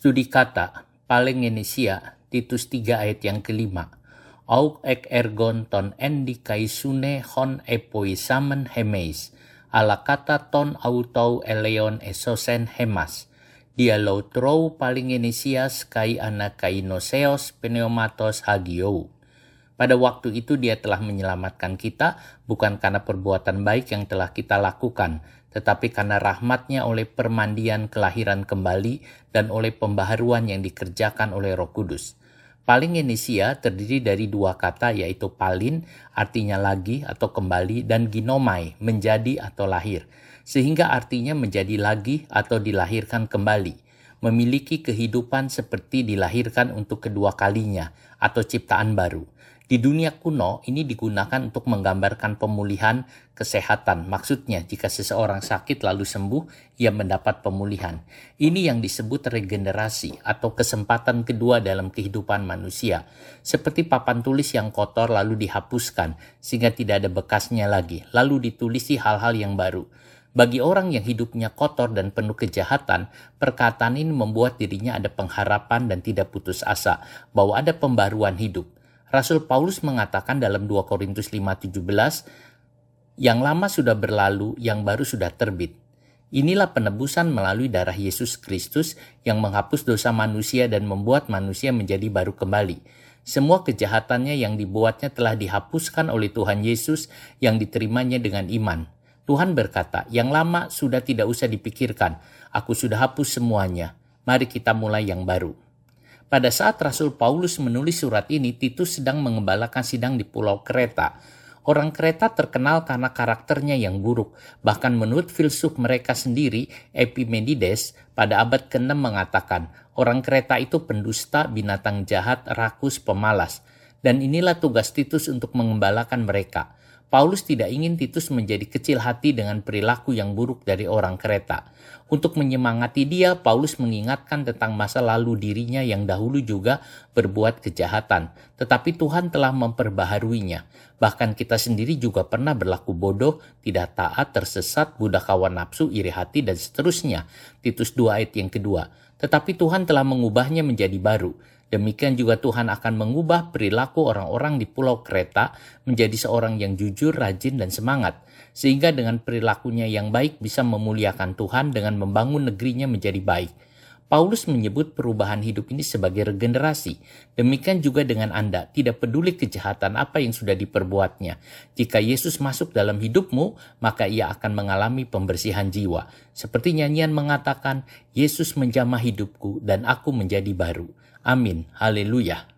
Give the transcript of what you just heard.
Studi kata, paling inisia, Titus 3 ayat yang kelima. Auk ek ergon ton endi kaisune hon epoi samen hemeis, ala kata ton autou eleon esosen hemas. Dialo trou paling inisias kai ana kainoseos pneumatos hagio. Pada waktu itu dia telah menyelamatkan kita bukan karena perbuatan baik yang telah kita lakukan, tetapi karena rahmatnya oleh permandian kelahiran kembali dan oleh pembaharuan yang dikerjakan oleh roh kudus. Palingenesia terdiri dari dua kata yaitu palin artinya lagi atau kembali dan ginomai menjadi atau lahir. Sehingga artinya menjadi lagi atau dilahirkan kembali. Memiliki kehidupan seperti dilahirkan untuk kedua kalinya atau ciptaan baru. Di dunia kuno, ini digunakan untuk menggambarkan pemulihan kesehatan. Maksudnya, jika seseorang sakit lalu sembuh, ia mendapat pemulihan. Ini yang disebut regenerasi atau kesempatan kedua dalam kehidupan manusia. Seperti papan tulis yang kotor lalu dihapuskan, sehingga tidak ada bekasnya lagi. Lalu ditulisi hal-hal yang baru. Bagi orang yang hidupnya kotor dan penuh kejahatan, perkataan ini membuat dirinya ada pengharapan dan tidak putus asa bahwa ada pembaruan hidup. Rasul Paulus mengatakan dalam 2 Korintus 5:17, yang lama sudah berlalu, yang baru sudah terbit. Inilah penebusan melalui darah Yesus Kristus yang menghapus dosa manusia dan membuat manusia menjadi baru kembali. Semua kejahatannya yang dibuatnya telah dihapuskan oleh Tuhan Yesus yang diterimanya dengan iman. Tuhan berkata, yang lama sudah tidak usah dipikirkan, aku sudah hapus semuanya. Mari kita mulai yang baru. Pada saat Rasul Paulus menulis surat ini, Titus sedang mengembalakan sidang di Pulau Kreta. Orang Kreta terkenal karena karakternya yang buruk. Bahkan menurut filsuf mereka sendiri, Epimenides pada abad ke-6 mengatakan, orang Kreta itu pendusta, binatang jahat, rakus, pemalas. Dan inilah tugas Titus untuk mengembalakan mereka. Paulus tidak ingin Titus menjadi kecil hati dengan perilaku yang buruk dari orang kereta. Untuk menyemangati dia, Paulus mengingatkan tentang masa lalu dirinya yang dahulu juga berbuat kejahatan. Tetapi Tuhan telah memperbaharuinya. Bahkan kita sendiri juga pernah berlaku bodoh, tidak taat, tersesat, budak kawan nafsu, iri hati, dan seterusnya. Titus 2 ayat yang kedua. Tetapi Tuhan telah mengubahnya menjadi baru Demikian juga Tuhan akan mengubah perilaku orang-orang di Pulau Kreta menjadi seorang yang jujur, rajin, dan semangat, sehingga dengan perilakunya yang baik bisa memuliakan Tuhan dengan membangun negerinya menjadi baik. Paulus menyebut perubahan hidup ini sebagai regenerasi. Demikian juga dengan Anda, tidak peduli kejahatan apa yang sudah diperbuatnya. Jika Yesus masuk dalam hidupmu, maka ia akan mengalami pembersihan jiwa. Seperti nyanyian mengatakan, Yesus menjamah hidupku dan aku menjadi baru. Amin. Haleluya.